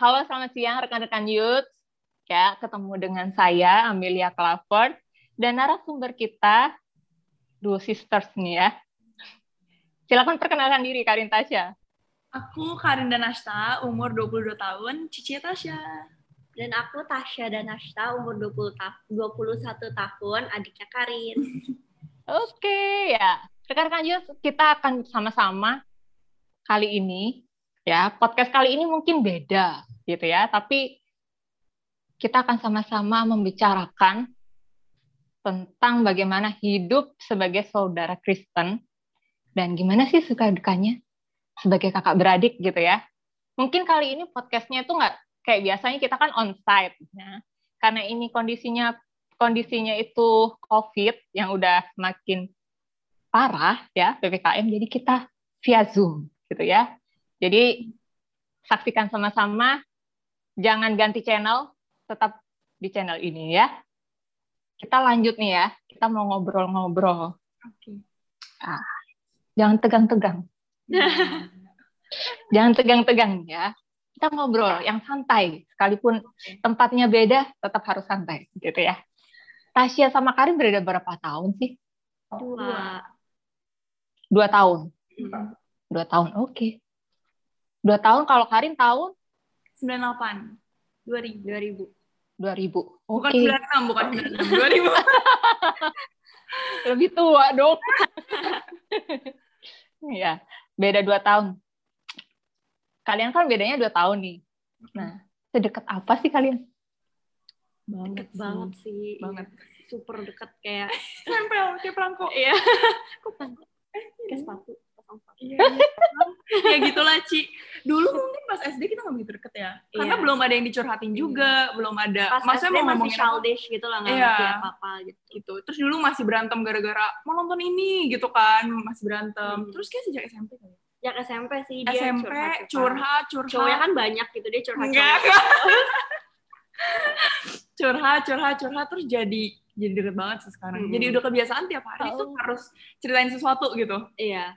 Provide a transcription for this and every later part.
halo selamat siang rekan-rekan youth. Ya, ketemu dengan saya Amelia Clavert dan narasumber kita dua sisters nih ya. Silakan perkenalkan diri Karin Tasya. Aku Karin Danasta, umur 22 tahun, Cici Tasya. Dan aku Tasya Danasta, umur 20 ta 21 tahun, adiknya Karin. Oke, ya. Rekan-rekan youth, kita akan sama-sama kali ini ya, podcast kali ini mungkin beda gitu ya, tapi kita akan sama-sama membicarakan tentang bagaimana hidup sebagai saudara Kristen dan gimana sih suka dukanya sebagai kakak beradik gitu ya. Mungkin kali ini podcastnya itu nggak kayak biasanya kita kan on site, ya. karena ini kondisinya kondisinya itu COVID yang udah makin parah ya ppkm, jadi kita via zoom gitu ya. Jadi saksikan sama-sama, jangan ganti channel, tetap di channel ini ya. Kita lanjut nih ya, kita mau ngobrol-ngobrol. Oke. Ah, jangan tegang-tegang. jangan tegang-tegang ya. Kita ngobrol yang santai, sekalipun tempatnya beda, tetap harus santai, gitu ya. Tasya sama Karin berbeda berapa tahun sih? Dua. Dua tahun. Dua tahun, oke. Dua tahun, kalau Karin tahun 98. 2000. 2000. 2000. Bukan Oke, 96, bukan 96. 2000. lebih tua dong. Iya, beda dua tahun. Kalian kan bedanya dua tahun nih. Nah, sedekat apa sih kalian? Deket banget sih. Banget. Super deket kayak Nempel, kayak perangko. iya. Kok pangkot? Kayak sepatu. Iya, iya. ya gitulah, Ci. Dulu mungkin pas SD kita nggak begitu deket ya. Karena Iya. belum ada yang dicurhatin juga, belum ada. Pas Maksudnya SD mau masih ngomongin apa childish gitu lah, nggak Iya. ngerti apa-apa gitu. gitu. Terus dulu masih berantem gara-gara mau nonton ini gitu kan, masih berantem. Hmm. Terus kayak sejak SMP kali. ya? Ya SMP sih dia SMP curhat. curhat, curhat. Cowoknya kan banyak gitu dia curhat. Enggak, curhat, curhat, curhat terus jadi jadi deket banget sih sekarang. Hmm. Jadi udah kebiasaan tiap hari tuh Oh. harus ceritain sesuatu gitu. Iya.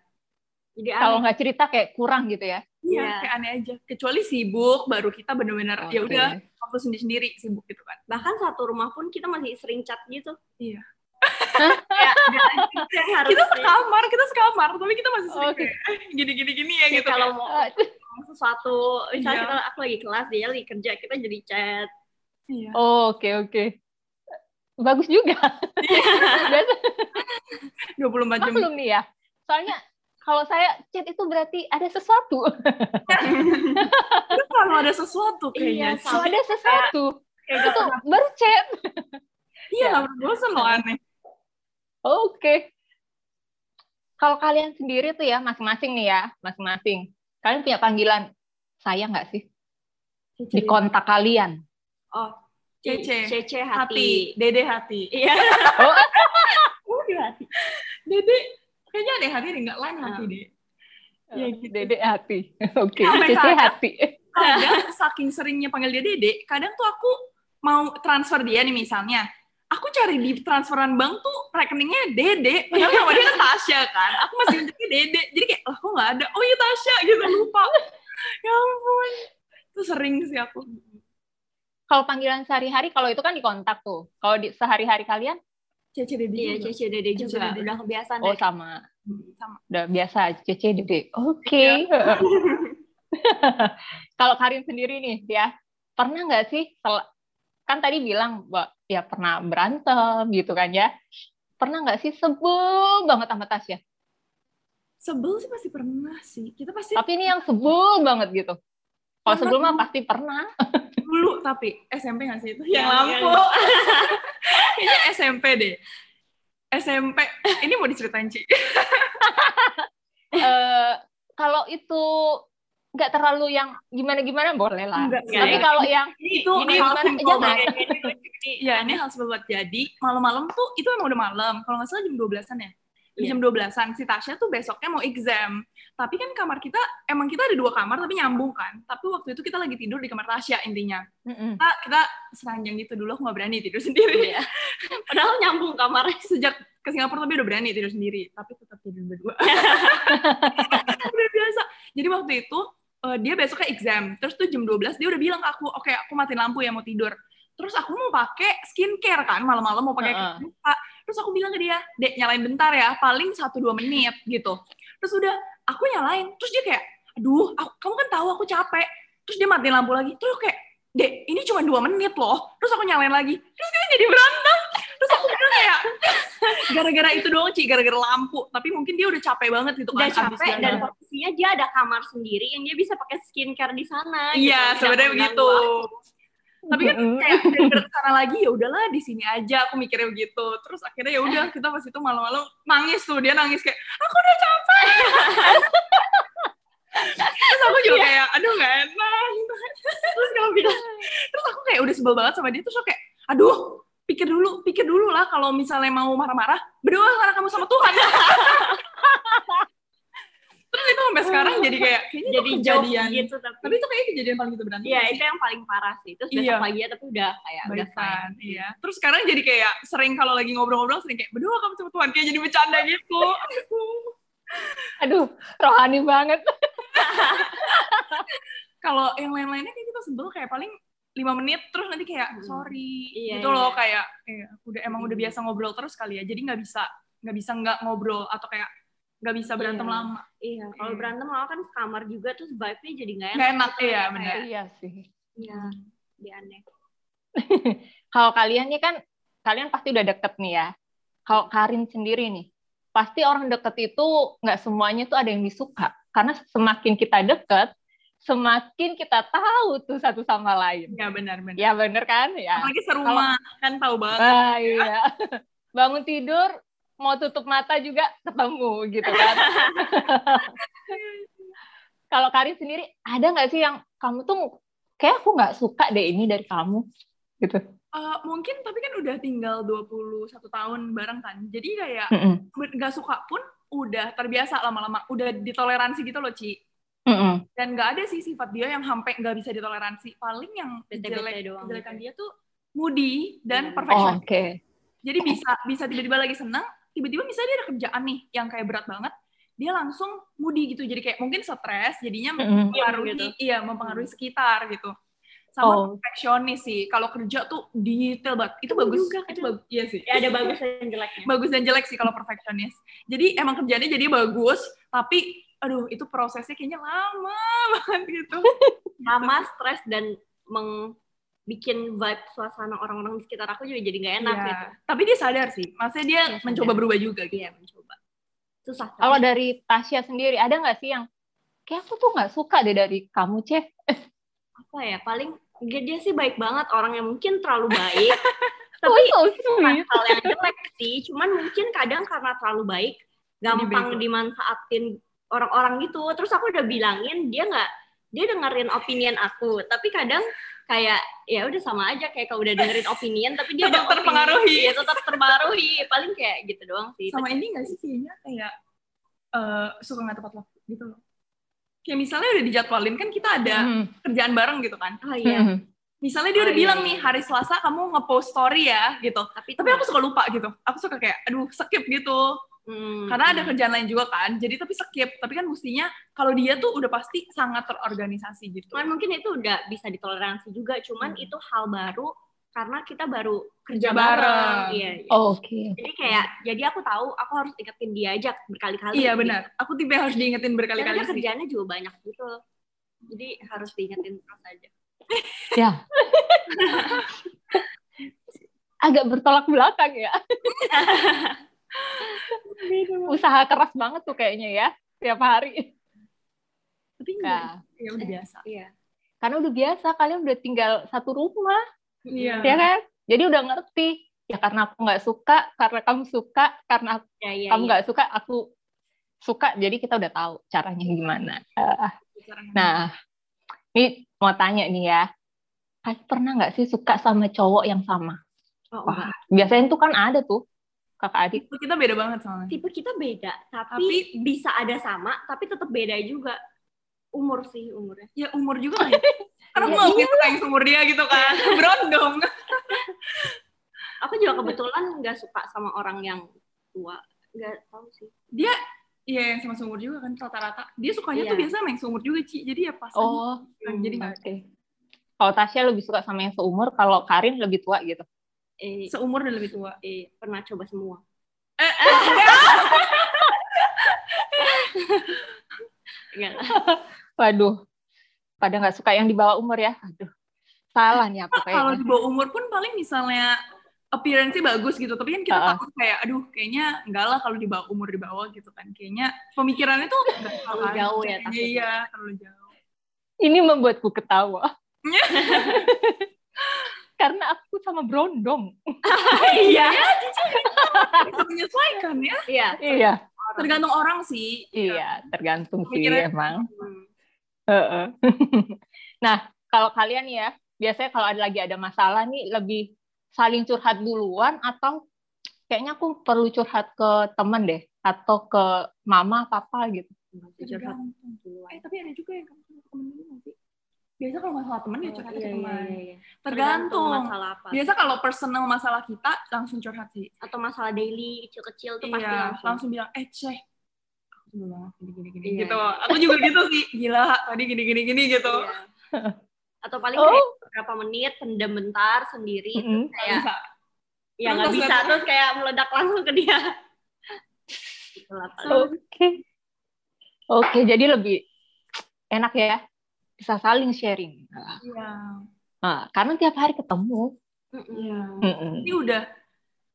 Jadi Kalau nggak cerita kayak kurang gitu ya. Iya, Iya. kayak aneh aja. Kecuali sibuk, baru kita bener-bener ya Oke. udah waktu sendiri-sendiri sibuk gitu kan. Bahkan satu rumah pun kita masih sering chat gitu. Iya. Harus Kita sekamar, kita sekamar, tapi kita masih sering Oke. kayak eh, gini-gini-gini ya Kayak gitu. kalau mau sesuatu, misalnya Iya. kita aku lagi kelas, dia lagi kerja, kita jadi chat. Iya. Oh, Oke oke. Bagus juga. Biasa 24 jam. belum nih ya. Soalnya kalau saya chat itu berarti ada sesuatu. Itu kalau ada sesuatu kayaknya. Iya, ada sesuatu, Kayak itu baru chat. Iya, nggak pernah bosan loh aneh. Oke. Kalau kalian sendiri tuh ya, masing-masing nih ya, masing-masing. Kalian punya panggilan saya nggak sih? Di kontak kalian. Oh, Cece. Cece Hati, hati. Dede hati. Iya. Oh, Oh, di hati. Dede, kayaknya ada hati deh, nggak lain hati Ah. deh. Ya, gitu. Dede hati. Oke, Sampai Cece kadang- hati. Kadang saking seringnya panggil dia Dede, kadang tuh aku mau transfer dia nih misalnya. Aku cari di transferan bank tuh rekeningnya Dede, padahal nama dia kan Tasya kan. Aku masih nyebutnya Dede. Jadi kayak, lah kok nggak ada? Oh iya Tasya gitu, lupa. ya ampun. Itu sering sih aku. Kalau panggilan sehari-hari, kalau itu kan di kontak tuh. Kalau di sehari-hari kalian, Cece Dede Iya, juga. Cece Dede Cece juga. Dede. Udah kebiasaan oh deh. sama. Sama. Udah biasa, Cece Dede. Oke. Kalau Karin sendiri nih, ya pernah nggak sih? Kan tadi bilang, Mbak, ya pernah berantem gitu kan ya. Pernah nggak sih sebel banget sama Tasya? Sebel sih pasti pernah sih. Kita pasti Tapi ini yang sebel banget gitu. Kalau Pernah sebel mah dong. pasti pernah. dulu tapi SMP nggak sih itu Yang- yang lampu kayaknya SMP deh SMP ini mau diceritain Ci Eh, kalau itu nggak terlalu yang gimana-gimana boleh lah. Enggak sih. Tapi kalau yang itu Gini, ini hal gimana? Jangan. ya ini hal banget jadi malam-malam tuh itu emang udah malam kalau nggak salah jam 12-an ya Iya. jam 12-an si Tasya tuh besoknya mau exam tapi kan kamar kita emang kita ada dua kamar tapi nyambung kan tapi waktu itu kita lagi tidur di kamar Tasya intinya Mm-mm. kita, kita seranjang gitu dulu aku nggak berani tidur sendiri Iya. Padahal nyambung kamarnya. sejak ke Singapura tapi udah berani tidur sendiri tapi tetap tidur berdua udah biasa jadi waktu itu eh, dia besoknya exam. Terus tuh jam 12 dia udah bilang ke aku, oke aku matiin lampu ya mau tidur. Terus aku mau pakai skincare kan malam-malam mau pakai krim muka. Terus aku bilang ke dia, dek nyalain bentar ya, paling 1-2 menit gitu. Terus udah aku nyalain, terus dia kayak, aduh, aku- kamu kan tahu aku capek. Terus dia matiin lampu lagi. Terus kayak, dek ini cuma 2 menit loh. Terus aku nyalain lagi. Terus dia jadi berantem. Terus aku bilang kayak, gara-gara itu doang Ci, gara-gara lampu. Tapi mungkin dia udah capek banget gitu kan. udah capek dan posisinya dia ada kamar sendiri yang dia bisa pakai skincare di sana. Iya, gitu. sebenarnya begitu. aku. Tapi kan kayak daripada ke sana lagi ya udahlah di sini aja aku mikirnya begitu. Terus akhirnya ya udah kita pas itu malam-malam nangis tuh dia nangis kayak aku udah capek. terus aku juga kayak aduh nggak enak. terus kamu bilang terus aku kayak udah sebel banget sama dia terus aku kayak aduh pikir dulu pikir dulu lah kalau misalnya mau marah-marah berdoa karena kamu sama Tuhan. terus itu sampai sekarang jadi kayak Jadi kejadian. gitu tapi. Tapi itu kayak kejadian paling kita berantem. Iya, itu yang paling parah sih. Terus besok Iya. pagi ya, tapi udah kayak udah fine. Baikan, iya. Terus sekarang jadi kayak sering kalau lagi ngobrol-ngobrol sering kayak berdoa kamu sama Tuhan kayak jadi bercanda gitu. Aduh, rohani banget. kalau yang lain-lainnya kayak kita sebel kayak paling lima menit terus nanti kayak Hmm. sorry Iya, gitu loh iya. kayak iya, udah emang udah Hmm. biasa ngobrol terus kali ya jadi nggak bisa nggak bisa nggak ngobrol atau kayak nggak bisa berantem Iya. lama Iya, kalau Iya. berantem malah kan kamar juga terus vibe-nya jadi nggak enak. nggak enak gitu, iya benar Iya sih. Iya, dia aneh. Kalau kalian nih kan, kalian pasti udah deket nih ya. Kalau Karin sendiri nih, pasti orang deket itu nggak semuanya tuh ada yang disuka. Karena semakin kita deket, semakin kita tahu tuh satu sama lain. ya benar benar Ya bener kan? Ya. apalagi serumah kan tahu banget Ah, iya. Bangun tidur, mau tutup mata juga ketemu gitu kan. Kalau Karin sendiri, ada nggak sih yang kamu tuh kayak aku nggak suka deh ini dari kamu gitu. Eh, mungkin tapi kan udah tinggal 21 tahun bareng kan jadi kayak nggak suka pun udah terbiasa lama-lama udah ditoleransi gitu loh Ci Mm-mm. dan nggak ada sih sifat dia yang sampai nggak bisa ditoleransi paling yang jelek gitu. dia tuh moody dan Hmm. perfection Oh, Oke. jadi bisa bisa tiba-tiba lagi senang tiba-tiba misalnya dia ada kerjaan nih yang kayak berat banget dia langsung moody gitu jadi kayak mungkin stres jadinya mempengaruhi gitu. iya mempengaruhi sekitar gitu sama Oh. perfeksionis sih kalau kerja tuh detail banget itu bagus juga itu bagus iya sih Ya ada bagus dan jeleknya. bagus dan jelek sih kalau perfeksionis. Jadi emang kerjanya jadi bagus, tapi aduh itu prosesnya kayaknya lama banget gitu. Lama, stres dan meng bikin vibe suasana orang-orang di sekitar aku juga jadi nggak enak Iya. gitu. Tapi dia sadar sih, maksudnya dia Iya, sadar. mencoba berubah juga gitu. Iya, mencoba. Susah. Kalau dari Tasya sendiri, ada nggak sih yang kayak aku tuh nggak suka deh dari kamu, Ceh? apa ya paling dia, dia sih baik banget orang yang mungkin terlalu baik Oh, tapi so bukan sweet. hal yang jelek sih cuman mungkin kadang karena terlalu baik gampang dimanfaatin orang-orang gitu terus aku udah bilangin dia nggak dia dengerin opinion aku tapi kadang kayak ya udah sama aja kayak kalau udah dengerin opinion tapi dia Tetap terpengaruhi. ya tetap terpengaruhi paling kayak gitu doang sih Sama ini gak sih kayaknya kayak eh, suka nggak tepat waktu gitu loh. Kayak misalnya udah dijadwalin kan kita ada Mm. kerjaan bareng gitu kan. oh iya Mm. Misalnya dia Oh, udah iya, bilang iya. nih hari Selasa kamu nge-post story ya gitu. tapi Tapi aku suka lupa gitu. Aku suka kayak aduh skip gitu. Hmm, karena ada kerjaan lain juga kan jadi tapi skip tapi kan mestinya kalau dia tuh udah pasti sangat terorganisasi gitu Cuman mungkin itu udah bisa ditoleransi juga, cuman Hmm. itu hal baru karena kita baru kerja Bareng. bareng. Iya, iya. Oh, Oke. Jadi kayak, jadi aku tahu aku harus ingetin dia aja berkali-kali. iya gitu. benar aku tipe harus diingetin Karena berkali-kali dia sih kerjaannya juga banyak gitu. Jadi harus diingetin terus aja. Ya. Agak bertolak belakang ya. Usaha keras banget tuh kayaknya ya, tiap hari. tapi enggak Nah, ya udah biasa Iya. karena udah biasa, kalian udah tinggal satu rumah, iya ya kan? Jadi udah ngerti. Ya karena aku nggak suka, karena kamu suka, karena aku- Ya, iya, kamu iya. nggak suka, aku suka. Jadi kita udah tahu caranya gimana. Eh, Nah, ini mau tanya nih ya. Kalian pernah nggak sih suka sama cowok yang sama? Oh, Wah, enggak. biasanya tuh kan ada tuh kakak adik. Itu kita beda banget soalnya Tipe kita beda, tapi, Tapi- bisa ada sama, tapi tetap beda juga. Umur sih umurnya. ya umur juga kan ya karena Iya. nggak gitu kayak seumur dia gitu kan berondong Aku juga kebetulan nggak suka sama orang yang tua. Nggak tahu sih. dia Iya, yang sama seumur juga kan rata-rata. Dia sukanya tuh Iya. biasa sama yang seumur juga, Ci. Jadi ya pas aja. Oh, Kan, Jadi nggak oke. Kalau Tasya lebih suka sama yang seumur, kalau Karin lebih tua gitu. Eh, seumur dan lebih tua. eh, pernah coba semua. Eh, eh, Enggak lah. Waduh, pada nggak suka yang di bawah umur ya. Aduh, salah nih aku kalau kayaknya. di bawah umur pun paling misalnya appearance bagus gitu. Tapi kan kita Uh-uh. takut kayak, aduh kayaknya enggak lah kalau di bawah umur di bawah gitu kan. Kayaknya pemikirannya tuh Terlalu jauh ya, Kayaknya takutnya. Iya, terlalu jauh. Ini membuatku ketawa. Karena aku sama Brondong. Iya. Bisa menyesuaikan ya. Iya. Iya, Tergantung orang sih. iya, tergantung sih emang. Hmm. Heeh. nah, kalau kalian ya, biasanya kalau ada lagi ada masalah nih lebih saling curhat duluan atau kayaknya aku perlu curhat ke temen deh atau ke mama papa gitu. Curhat. Eh, tapi ada juga yang kamu temen dulu? Biasa kalau masalah temen ya Oh, curhat iya, ke iya, teman. iya, iya. Tergantung. masalah apa. Biasa kalau personal masalah kita langsung curhat sih. Atau masalah daily kecil-kecil tuh pasti iya, langsung. langsung bilang, eh ceh, aku sebel banget gini gini gini Iya. gitu. Aku juga gitu sih, gila tadi gini gini gini gitu. Iya. Atau paling Oh. kayak beberapa menit pendem bentar sendiri Mm-mm. Nggak kayak bisa. ya Terus nggak bisa terus kayak meledak langsung ke dia. Gitu. Oke. Oke, jadi lebih enak ya bisa saling sharing. Iya. Nah, karena tiap hari ketemu. Iya. Ini udah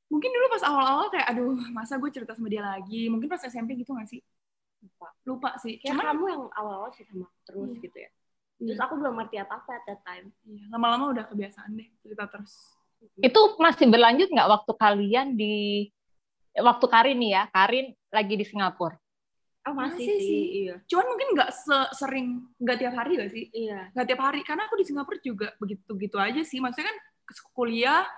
mungkin dulu pas awal-awal kayak aduh masa gue cerita sama dia lagi mungkin pas SMP gitu gak sih Lupa. lupa sih Kayak cuman kamu yang awal-awal sih sama aku terus Iya. gitu ya. Terus aku belum ngerti apa-apa at that time. iya, lama-lama udah kebiasaan deh cerita terus Itu masih berlanjut nggak waktu kalian di waktu Karin nih ya, Karin lagi di Singapura. Oh masih, Masih sih. sih. Iya. cuman mungkin nggak sering nggak tiap hari gak sih Iya. nggak tiap hari karena aku di Singapura juga begitu gitu aja sih maksudnya kan ke kuliah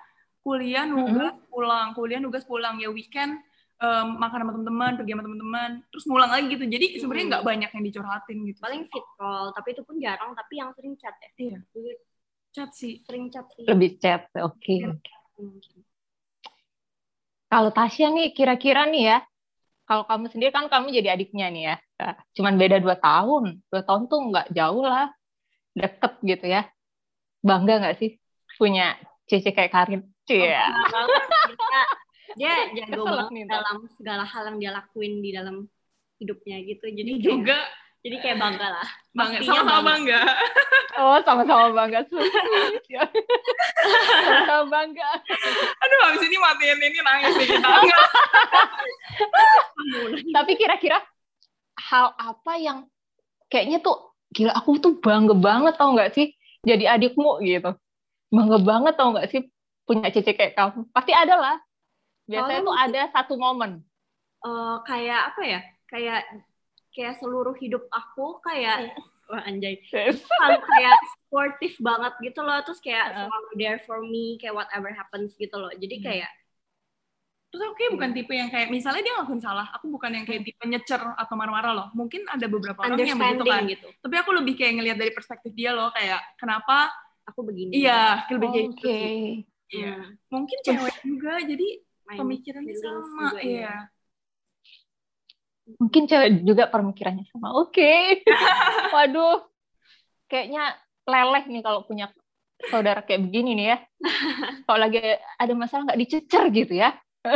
kuliah nugas pulang kuliah nugas pulang ya weekend em, makan sama teman-teman pergi sama teman-teman terus ngulang lagi gitu jadi sebenarnya Mm. nggak banyak yang dicurhatin gitu Paling fit call, tapi itu pun jarang. Tapi yang sering chat ya. Iya. Chat sih Sering chat sih. Lebih chat. Oke. Iya. Mungkin. Kalau Tasya nih kira-kira nih ya, kalau kamu sendiri kan kamu jadi adiknya nih ya. Cuman beda dua tahun. Dua tahun tuh nggak jauh lah. Deket gitu ya. Bangga nggak sih punya cici kayak Karin? Cia. banget dia, dia jago banget dalam segala hal yang dia lakuin di dalam hidupnya gitu jadi kayak, juga jadi kayak bangga lah bangga sama-sama bangga. bangga Oh, sama-sama bangga. Sama-sama bangga. aduh habis ini matiin ini nangis deh kita. Tapi kira-kira hal apa yang kayaknya tuh gila aku tuh bangga banget tau nggak sih jadi adikmu gitu. Bangga banget tau nggak sih punya cici kayak kamu. Pasti ada lah. Biasanya Soalnya tuh ada satu momen. Eh, kayak apa ya kayak kayak seluruh hidup aku kayak wah anjay. Selalu kayak supportive banget gitu loh terus kayak Heeh. selalu there for me kayak whatever happens gitu loh. Jadi Hmm. kayak terus aku kayak bukan tipe yang kayak misalnya dia ngelakuin salah aku bukan yang kayak tipe nyecer atau marah-marah loh. Mungkin ada beberapa orang yang begitu kan. gitu. Tapi aku lebih kayak ngelihat dari perspektif dia loh kayak kenapa aku begini. Iya lebih kayak Oke. gitu iya. Hmm, mungkin cewek juga jadi pemikirannya sama juga, iya Mungkin cewek juga pemikirannya sama. Oke. Waduh. Kayaknya leleh nih kalau punya saudara kayak begini nih ya. Kalau lagi ada masalah nggak dicecer gitu ya.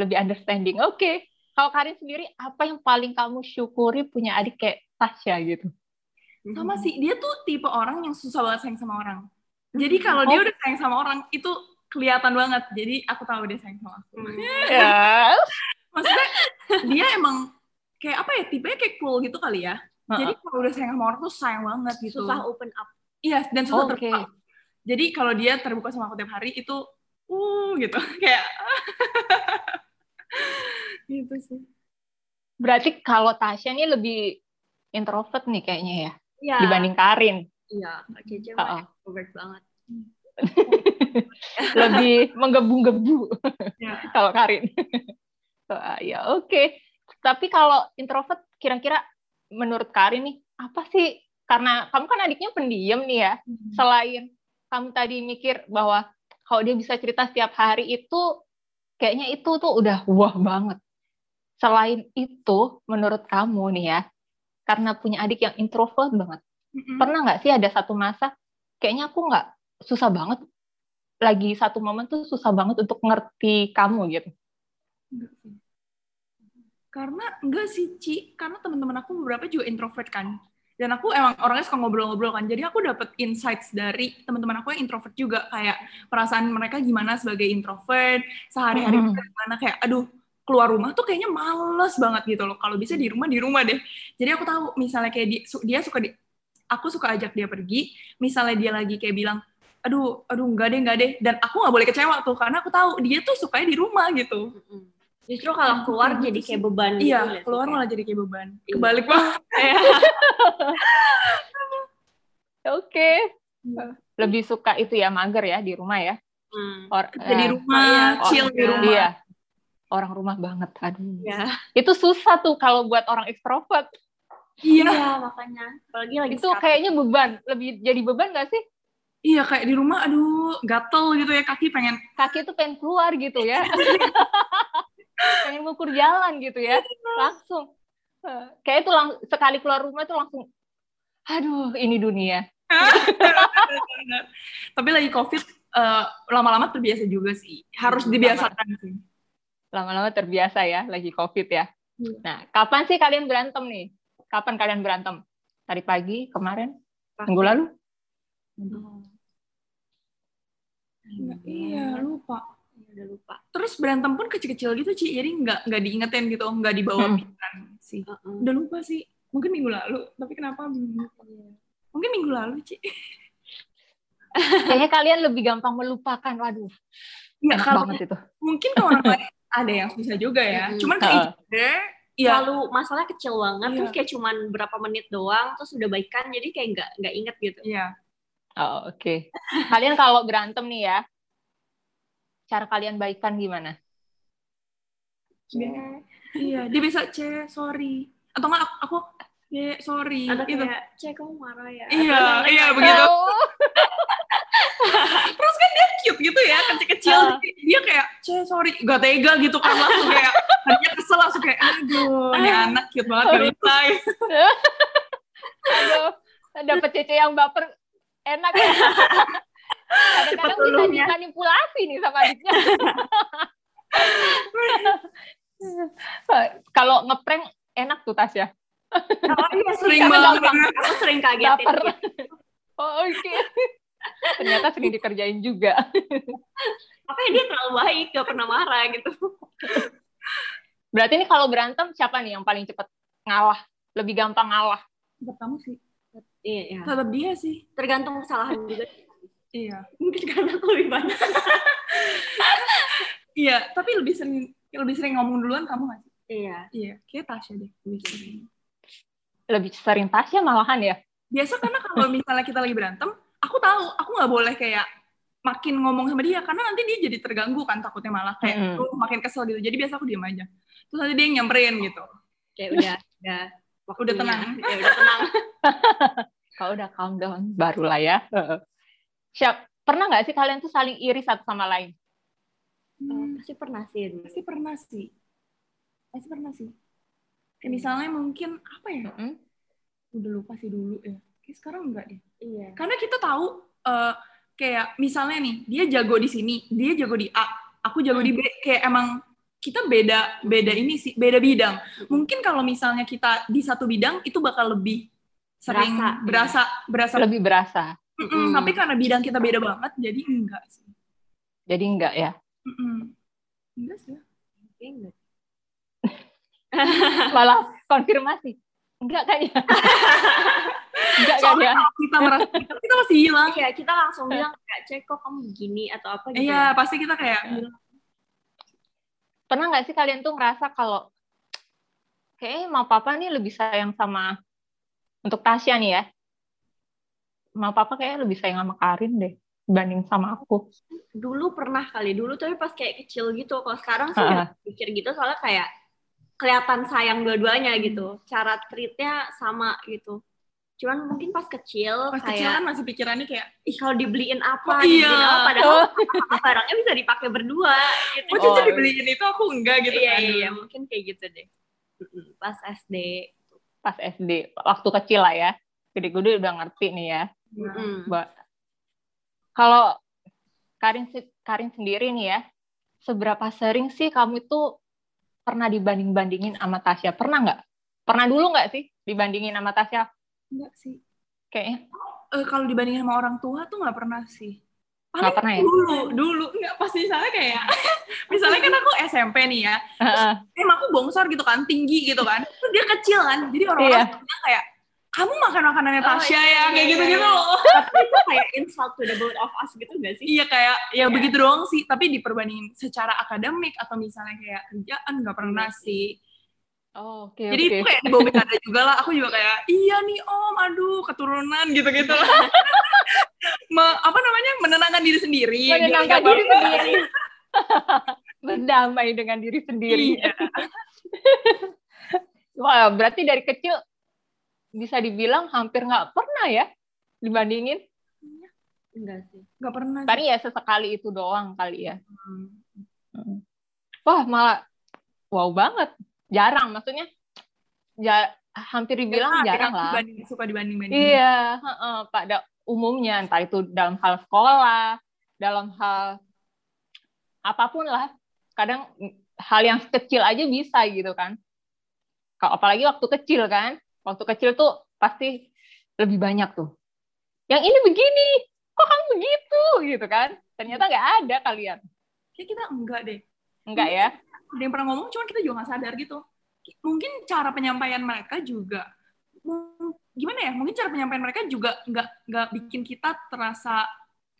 Lebih understanding. Oke. Kalau Karin sendiri, apa yang paling kamu syukuri punya adik kayak Tasya gitu? sama sih dia tuh tipe orang yang susah banget sayang sama orang jadi kalau dia Oh. udah sayang sama orang itu kelihatan banget jadi aku tahu dia sayang sama aku Hmm. Ya. maksudnya dia emang kayak apa ya tipenya kayak cool gitu kali ya jadi kalau udah sayang sama orang tuh sayang banget gitu susah open up iya dan susah Oke. terbuka jadi kalau dia terbuka sama aku tiap hari itu uh gitu kayak gitu sih Berarti kalau Tasya nih lebih introvert nih kayaknya ya, Iya, dibanding Karin. iya Kak Cece Heeh. mah extrovert banget lebih menggebu-gebu ya. kalau Karin. Ah, ya oke. Tapi kalau introvert kira-kira menurut Karin nih apa sih? Karena kamu kan adiknya pendiam nih ya. Selain kamu tadi mikir bahwa kalau dia bisa cerita setiap hari itu kayaknya itu tuh udah wah banget. selain itu, menurut kamu nih ya, karena punya adik yang introvert banget, Mm-mm. pernah nggak sih ada satu masa kayaknya aku nggak susah banget lagi satu momen tuh susah banget untuk ngerti kamu gitu. Enggak sih. Karena enggak sih, Ci. Karena teman-teman aku beberapa juga introvert kan. Dan aku emang orangnya suka ngobrol-ngobrol kan. Jadi aku dapat insights dari teman-teman aku yang introvert juga. Kayak perasaan mereka gimana sebagai introvert. Sehari-hari Hmm. mereka gimana kayak, aduh, keluar rumah tuh kayaknya males banget gitu loh. Kalau bisa di rumah, di rumah deh. Jadi aku tahu misalnya kayak dia, su- dia suka di, aku suka ajak dia pergi. Misalnya dia lagi kayak bilang, aduh, aduh, enggak deh, enggak deh. Dan aku nggak boleh kecewa tuh. Karena aku tahu dia tuh sukanya di rumah gitu. Justru kalau keluar Gitu jadi sih. kayak beban gitu Iya, sih? keluar Kayak- malah jadi kayak beban. Iya. Kebalik banget. Kayak, Oke. Lebih suka itu ya mager ya di rumah ya. hmm, Or, Kerja di eh, rumah, iya, chill di iya. rumah. Iya. Orang rumah banget. Aduh. ya. Itu susah tuh kalau buat orang ekstrovert. Iya, Iya, makanya. Apalagi lagi Itu sekarang. kayaknya beban. Lebih jadi beban nggak sih? iya kayak di rumah, aduh, gatel gitu ya kaki pengen. Kaki tuh pengen keluar gitu ya. pengen ngukur jalan gitu ya. Langsung. Eh, Kayak itu lang- sekali keluar rumah tuh langsung, aduh ini dunia. Tapi lagi covid, eh, lama-lama terbiasa juga sih. Harus dibiasakan sih. Lama-lama terbiasa ya, lagi COVID ya. Iya. Nah, kapan sih kalian berantem nih? Kapan kalian berantem? Tadi pagi, kemarin, minggu lalu? Iya, lupa. Ya udah lupa. Terus berantem pun kecil-kecil gitu, Ci. Jadi nggak nggak diingetin gitu, nggak dibawa Hmm. pikiran sih. Heeh. Udah lupa sih. Mungkin minggu lalu. Tapi kenapa minggu Mungkin minggu lalu, Ci. Kayaknya kalian lebih gampang melupakan. Waduh, Nggak, enak kalau banget itu. mungkin ke orang lain ada yang susah juga ya. Mm-mm. Cuman ke Heeh. ide, ya Lalu masalahnya kecil banget, Iya. terus kayak cuman berapa menit doang, terus udah baikan, jadi kayak nggak nggak inget gitu. Iya. Oh, oke. Kalian kalau berantem nih ya, cara kalian baikan gimana? Dia- Iya, dia bisa C, sorry. Atau enggak aku, aku C, sorry. Atau gitu. kayak, cek kamu marah ya. Iya, Atau iya, kayak- begitu. Terus kan dia cute gitu ya, kecil-kecil. Ah. Jadi Dia kayak, C, sorry. Gak tega gitu kan. Langsung kayak, tadinya kesel langsung kayak, aduh, ini anak cute banget. Gak bisa. aduh, dapet cece yang baper enak ya. Kadang-kadang bisa Petulungnya. dimanipulasi nih sama adiknya. Kalau ngeprank enak tuh Tasya. Oh iya, Sering banget. Aku sering kagetin. Oh, oke. Ternyata sering dikerjain juga. Makanya dia terlalu baik, gak pernah marah gitu. Berarti ini kalau berantem siapa nih yang paling cepat ngalah? Lebih gampang ngalah? Tetap kamu sih. Iya, iya. Tetap dia sih. Tergantung kesalahan juga. Iya. Mungkin karena aku lebih banyak. Iya, tapi lebih sering lebih sering ngomong duluan kamu nggak sih? Iya. Iya, kayak Tasya deh. Lebih sering. Lebih sering Tasya malahan ya? Biasa karena kalau misalnya kita lagi berantem, aku tahu aku nggak boleh kayak makin ngomong sama dia karena nanti dia jadi terganggu kan takutnya malah kayak Mm-mm. tuh makin kesel gitu. Jadi biasa aku diam aja. Terus nanti dia yang nyamperin gitu. Kayak udah, udah. Udah waktunya. tenang. Ya, udah tenang. Kalau udah calm down, barulah ya. Siap. Pernah nggak sih kalian tuh saling iri satu sama lain? Hmm, Pasti pernah sih. dulu. pasti pernah sih. Pasti pernah sih. Kayak misalnya mungkin apa ya? Mm-mm. Udah lupa sih dulu ya. Kayak sekarang enggak deh. Iya. Karena kita tahu eh, kayak misalnya nih, dia jago di sini, dia jago di A, aku jago di B, kayak emang kita beda beda ini sih, beda bidang. Mungkin kalau misalnya kita di satu bidang itu bakal lebih sering Berasa, berasa berasa, Lebih berasa. Mm-mm, Mm-mm. tapi karena bidang kita beda banget jadi enggak sih. Jadi enggak ya? Mm-mm. Enggak sih. Enggak. Malah konfirmasi. Enggak kan ya? enggak kan ya? kalau kita merasa kita masih hilang. Iya, kita langsung bilang kayak cek kok kamu begini atau apa gitu. Iya, pasti kita kayak bilang, Pernah nggak sih kalian tuh ngerasa kalau kayaknya mau papa nih lebih sayang sama untuk Tasya nih ya. Mau papa kayaknya lebih sayang sama Karin deh dibanding sama aku. Dulu pernah kali, dulu tapi pas kayak kecil gitu. Kalau sekarang sih nggak pikir gitu soalnya kayak kelihatan sayang dua-duanya gitu. Cara treatnya sama gitu. Cuman mungkin pas kecil Pas kecil kayak kan masih pikirannya kayak, ih kalau dibeliin Oh, apa, dibeliin iya. apa, padahal barangnya bisa dipakai berdua gitu. oh Oh. dibeliin itu aku enggak gitu iya, kan. iya, dulu. mungkin kayak gitu deh. Pas SD. Pas SD, waktu kecil lah ya. Gede-gede udah ngerti nih ya. Mm-mm. Mbak. Kalau Karin Karin sendiri nih ya, seberapa sering sih kamu itu pernah dibanding-bandingin sama Tasya? Pernah nggak? Pernah dulu nggak sih dibandingin sama Tasya? Enggak sih. Kayaknya Eh, kalau dibandingin sama orang tua tuh nggak pernah sih. Nggak pernah ya? Dulu, dulu. Enggak, pas misalnya kayak, misalnya kan aku SMP nih ya, Heeh. emang aku bongsor gitu kan, tinggi gitu kan. Terus dia kecil kan, jadi orang-orang bilang kayak, kamu makan makanannya Oh, Tasya iya, ya, iya, kayak iya, gitu-gitu iya. loh. Tapi itu kayak insult to the both of us gitu gak sih? Iya kayak, ya begitu doang sih. Tapi diperbandingin secara akademik atau misalnya kayak kerjaan nggak pernah Iya sih. Oh, oke Jadi oke. itu kayak dibawa bercanda juga lah. Aku juga kayak, iya nih om, aduh keturunan gitu-gitu. Me- apa namanya menenangkan diri sendiri. biar Menenangkan nggak diri sendiri. Berdamai dengan diri sendiri. Iya. Wah, berarti dari kecil bisa dibilang hampir nggak pernah ya dibandingin. Enggak sih. Nggak pernah. sih. Paling ya sesekali itu doang kali ya. Hmm. Wah, malah wow banget. Jarang maksudnya. Ja, hampir dibilang Karena jarang lah. banding- suka dibanding-banding. Iya, heeh, pada umumnya entah itu dalam hal sekolah, dalam hal apa pun lah. Kadang hal yang kecil aja bisa gitu kan. Apalagi waktu kecil kan, waktu kecil tuh pasti lebih banyak tuh. Yang ini begini, kok kamu begitu gitu kan? Ternyata nggak ada kalian, Kayak kita enggak deh. enggak ya? Ada yang pernah ngomong, cuman kita juga nggak sadar gitu. Mungkin cara penyampaian mereka juga gimana ya? Mungkin cara penyampaian mereka juga nggak nggak bikin kita terasa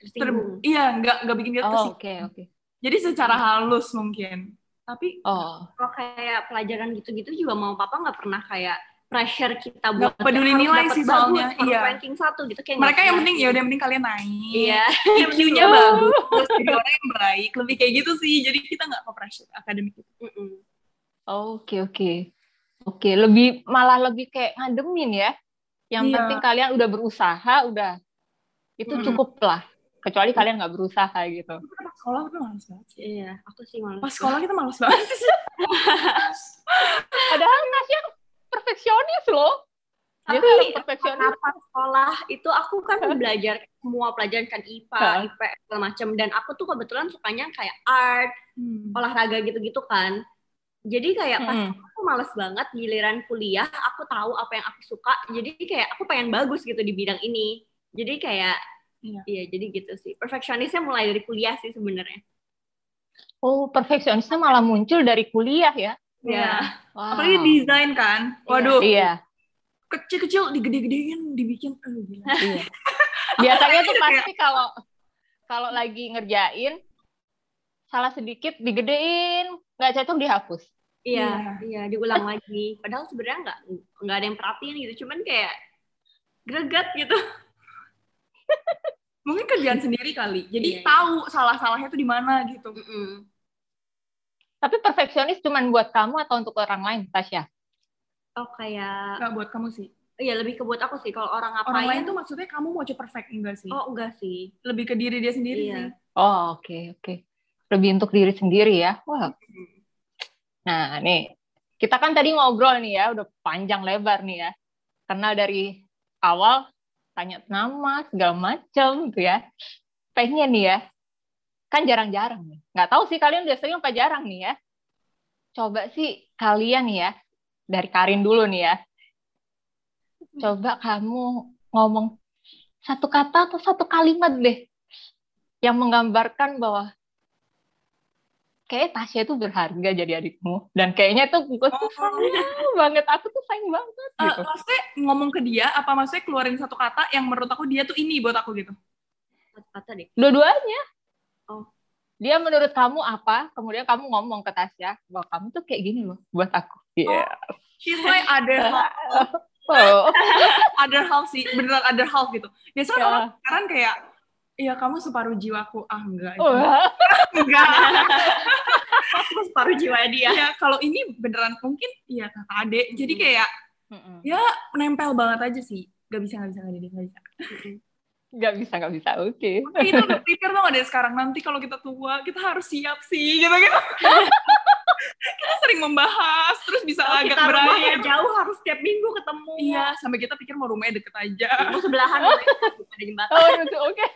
ter, iya nggak nggak bikin kita Oh, tersinggung. oke oke. Jadi secara halus mungkin. Tapi Oh, Kalau kayak pelajaran gitu-gitu juga mau papa nggak pernah kayak pressure kita buat Nggak peduli harus nilai sih soalnya, iya. ranking satu gitu kayak mereka yang penting ya udah yang penting kalian naik. Iya. IQ-nya bagus, terus jadi orang yang baik, lebih kayak gitu sih. Jadi kita nggak ke pressure akademik itu. Oke oke. Oke, lebih malah lebih kayak ngademin ya. Yang Iya. penting kalian udah berusaha, udah itu Mm-mm. cukup lah. Kecuali kalian nggak berusaha gitu. Pas sekolah kita males banget sih. Iya, aku sih malah. Pas sekolah kita males banget sih. Padahal Tasya perfeksionis loh. Dia Tapi perfeksionis. Kenapa sekolah itu aku kan belajar semua pelajaran kan IPA, Hah? IPS segala macam dan aku tuh kebetulan sukanya kayak art, Hmm. olahraga gitu-gitu kan. Jadi kayak pas Mm-mm. aku males banget giliran kuliah, aku tahu apa yang aku suka. Jadi kayak aku pengen bagus gitu di bidang ini. Jadi kayak Iya. iya, jadi gitu sih. Perfeksionisnya mulai dari kuliah sih sebenarnya. Oh, perfeksionisnya malah muncul dari kuliah ya. Iya. Wow. Apalagi desain kan. Waduh, Iya, kecil-kecil digede-gedein, dibikin. Gila. iya. Biasanya tuh Kayak- pasti kalau kalau lagi ngerjain salah sedikit digedein, nggak cocok dihapus. Iya, iya, diulang lagi. Padahal sebenarnya nggak nggak ada yang perhatiin gitu, cuman kayak greget gitu. Mungkin kerjaan sendiri kali. Jadi Iya, iya. tahu salah-salahnya tuh di mana gitu. Mm-mm. Tapi perfeksionis cuma buat kamu atau untuk orang lain, Tasya? Oh kayak, Nggak buat kamu sih. iya lebih ke buat aku sih. Kalau orang ngapain? Orang lain tuh maksudnya kamu mau coba perfect enggak sih? Oh enggak sih. Lebih ke diri dia sendiri Iya. sih. Oh, oke, oke. Lebih untuk diri sendiri ya. Wah. Nah, nih. Kita kan tadi ngobrol nih ya, udah panjang lebar nih ya. Karena dari awal tanya nama segala macam gitu ya. Pengen nih ya. Kan jarang-jarang nih. Nggak tahu sih kalian udah sering apa jarang nih ya. Coba sih kalian nih ya, dari Karin dulu nih ya. Coba kamu ngomong satu kata atau satu kalimat deh yang menggambarkan bahwa kayak Tasya itu berharga jadi adikmu dan kayaknya tuh gue tuh sayang banget aku tuh sayang banget gitu. maksudnya ngomong ke dia, apa maksudnya keluarin satu kata yang menurut aku dia tuh ini buat aku gitu? Satu kata deh. Dua-duanya. Oh. Dia menurut kamu apa? Kemudian kamu ngomong ke Tasya bahwa kamu tuh kayak gini loh buat aku. Iya. She's like other half, Oh. other half sih, beneran other half gitu. Biasanya Ya. orang sekarang kayak, iya kamu separuh jiwaku. Ah enggak, Wah. enggak. Aku separuh jiwa dia. ya kalau ini beneran mungkin iya kakak adik. Jadi Hmm. kayak Mm-mm. nempel banget aja sih. Gak bisa, gak bisa, gak bisa, gak bisa. Nggak bisa, nggak bisa. Oke. Tapi itu udah prepare banget dari sekarang. Nanti kalau kita tua, kita harus siap sih, gitu-gitu. kita sering membahas, terus bisa Kalau agak kita berakhir. jauh harus tiap minggu ketemu. Iya, sampai kita pikir mau rumahnya deket aja. Mau sebelahan ada jembatan. Oh, gitu. Oke.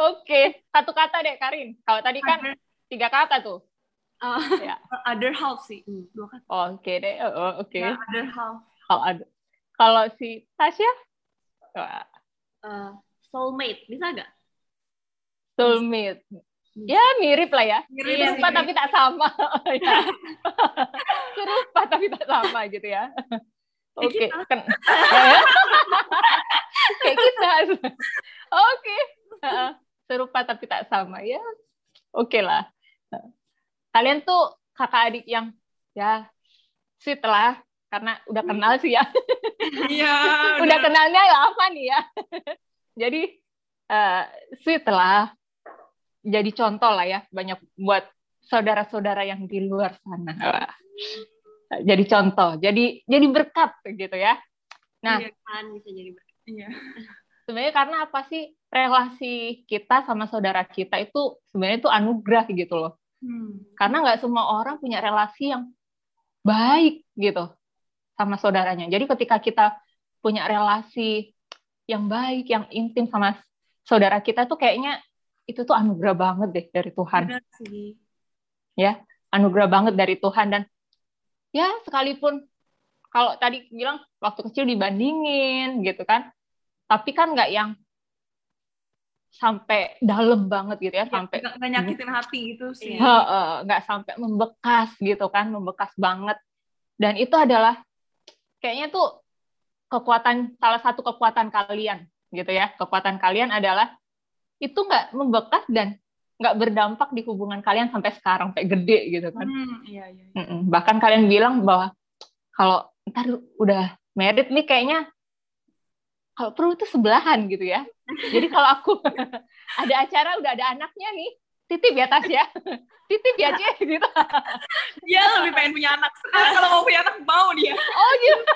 Oke, satu kata deh Karin. Kalau tadi kan Other, tiga kata tuh. Oh, Ya. other half sih. Dua kata. Oke deh. Oh, Oke. Ya, other half. Kalau ada, kalau si Tasya, eh, soulmate bisa gak? soulmate. Ya mirip lah ya. Mirip. Serupa tapi tak sama. Ya. Serupa tapi tak sama gitu ya. Oke. Ya. Kayak kita. Oke. Serupa tapi tak sama ya. Oke lah. Kalian tuh kakak adik yang ya sweet lah karena udah kenal sih ya. Iya. udah kenalnya ya apa nih ya. Jadi eh, sweet lah. Jadi contoh lah ya banyak buat saudara-saudara yang di luar sana. Wah. Jadi contoh, jadi jadi berkat gitu ya. Nah, Iya. Kan bisa jadi ber- Iya. sebenarnya karena apa sih relasi kita sama saudara kita itu sebenarnya itu anugerah gitu loh. Hmm. Karena nggak semua orang punya relasi yang baik gitu sama saudaranya. Jadi ketika kita punya relasi yang baik, yang intim sama saudara kita tuh kayaknya itu tuh anugerah banget deh dari Tuhan. Benar sih. Anugerah banget dari Tuhan dan ya sekalipun kalau tadi bilang waktu kecil dibandingin gitu kan. Tapi kan nggak yang sampai dalam banget gitu ya, sampai Nggak, nyakitin hati gitu sih. Heeh, nggak sampai membekas gitu kan, membekas banget. Dan itu adalah kayaknya tuh kekuatan salah satu kekuatan kalian gitu ya. Kekuatan kalian adalah itu nggak membekas dan nggak berdampak di hubungan kalian sampai sekarang sampai gede gitu kan. Hmm, iya, iya. iya. Bahkan kalian bilang bahwa kalau ntar udah married nih kayaknya kalau perlu tuh sebelahan gitu ya. Jadi kalau aku ada acara udah ada anaknya nih, titip ya Tas ya. Titip ya Cie gitu. Dia lebih pengen punya anak. Sekarang kalau mau punya anak, mau dia. Oh gitu.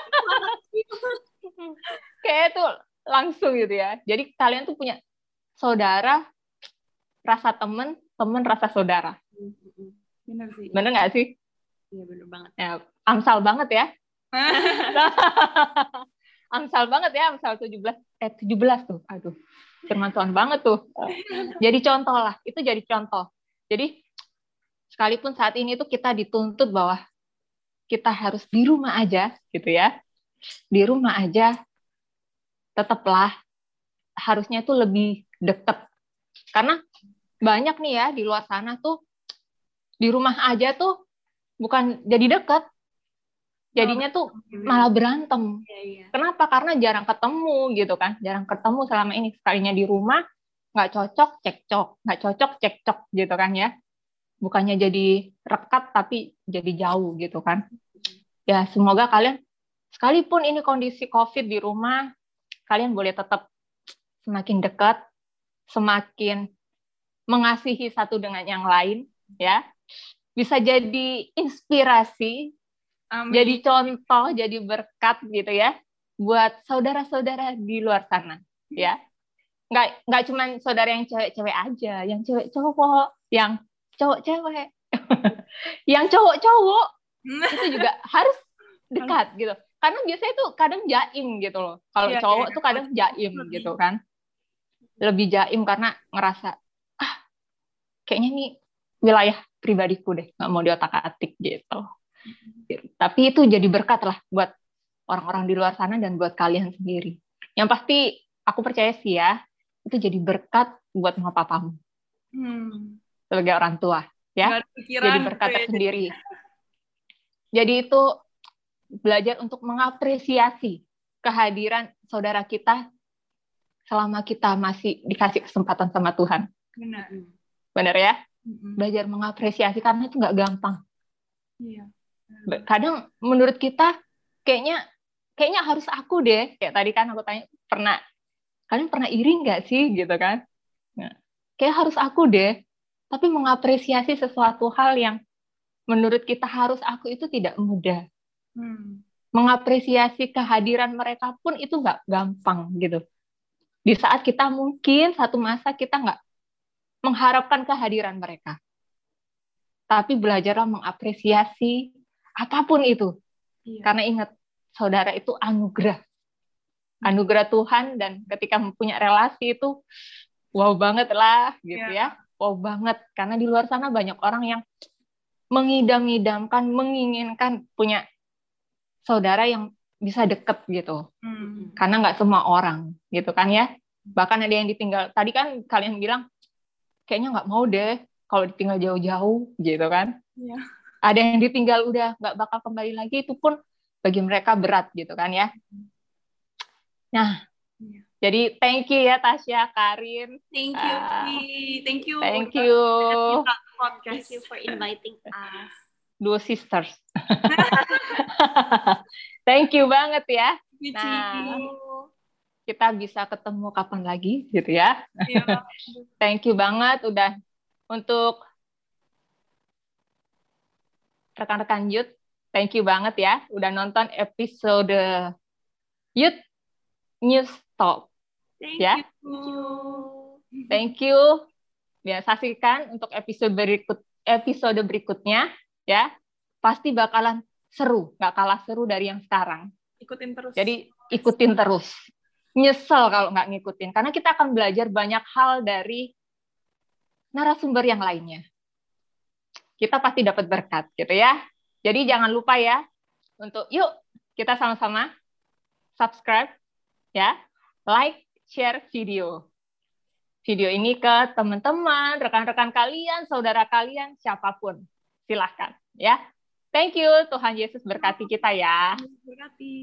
Kayak tuh langsung gitu ya. Jadi kalian tuh punya saudara rasa temen, temen rasa saudara. Benar sih. Bener nggak sih? Iya bener banget. Ya, amsal banget ya. Amsal banget ya, Amsal 17 eh 17 tuh. Aduh. Firman Tuhan banget tuh. Jadi contoh lah, itu jadi contoh. Jadi sekalipun saat ini tuh kita dituntut bahwa kita harus di rumah aja gitu ya. Di rumah aja tetaplah harusnya tuh lebih deket. Karena banyak nih ya di luar sana tuh di rumah aja tuh bukan jadi deket. Jadinya tuh malah berantem. Iya, iya. Kenapa? Karena jarang ketemu gitu kan, jarang ketemu selama ini. Sekalinya di rumah nggak cocok, cekcok, nggak cocok, cekcok gitu kan ya. Bukannya jadi rekat tapi jadi jauh gitu kan. Ya semoga kalian sekalipun ini kondisi COVID di rumah, kalian boleh tetap semakin dekat, semakin mengasihi satu dengan yang lain, ya. Bisa jadi inspirasi Amin. jadi contoh, jadi berkat gitu ya buat saudara-saudara di luar sana ya. Nggak nggak cuma saudara yang cewek-cewek aja, yang cewek cowok, yang cowok cewek, yang cowok cowok itu juga harus dekat gitu. Karena biasanya tuh kadang jaim gitu loh. Kalau Iya, cowok iya. tuh kadang jaim Lebih. gitu kan. Lebih jaim karena ngerasa ah kayaknya nih wilayah pribadiku deh, nggak mau diotak-atik gitu. Tapi itu jadi berkat lah buat orang-orang di luar sana dan buat kalian sendiri. Yang pasti aku percaya sih ya, itu jadi berkat buat mama papamu Hmm. sebagai orang tua. Ya, Jadi berkat ya. tersendiri. Jadi itu belajar untuk mengapresiasi kehadiran saudara kita selama kita masih dikasih kesempatan sama Tuhan. Benar. Benar ya? Belajar mengapresiasi karena itu nggak gampang. Iya. Kadang menurut kita kayaknya kayaknya harus aku deh kayak tadi kan aku tanya pernah kalian pernah iri nggak sih gitu kan nah, kayak harus aku deh tapi mengapresiasi sesuatu hal yang menurut kita harus aku itu tidak mudah Hmm. mengapresiasi kehadiran mereka pun itu nggak gampang gitu. Di saat kita mungkin satu masa kita nggak mengharapkan kehadiran mereka. Tapi belajarlah mengapresiasi apa pun itu. Iya. Karena ingat, saudara itu anugerah. Anugerah Tuhan dan ketika mempunyai relasi itu wow banget lah gitu yeah. ya. Wow banget karena di luar sana banyak orang yang mengidam-idamkan, menginginkan punya saudara yang bisa deket gitu. Hmm. Karena nggak semua orang gitu kan ya. Bahkan ada yang ditinggal. Tadi kan kalian bilang kayaknya nggak mau deh kalau ditinggal jauh-jauh gitu kan. Yeah. Ada yang ditinggal udah nggak bakal kembali lagi itu pun bagi mereka berat gitu kan ya. Nah, yeah. jadi thank you ya Tasya, Karin. Thank you, uh, thank you. Thank you. Thank you for inviting us. Dua sisters. thank you banget ya. Nah, kita bisa ketemu kapan lagi gitu ya. Yeah. thank you banget udah untuk rekan-rekan Youth, thank you banget ya udah nonton episode Youth News Talk. Thank ya. you. Thank you. Ya, saksikan untuk episode berikut episode berikutnya ya. Pasti bakalan seru, nggak kalah seru dari yang sekarang. Ikutin terus. Jadi ikutin terus. Nyesel kalau nggak ngikutin, karena kita akan belajar banyak hal dari narasumber yang lainnya. Kita pasti dapat berkat gitu ya. Jadi jangan lupa ya untuk yuk kita sama-sama subscribe ya, like, share video. Video ini ke teman-teman, rekan-rekan kalian, saudara kalian, siapa pun. Silahkan ya. Thank you, Tuhan Yesus berkati kita ya. Berkati.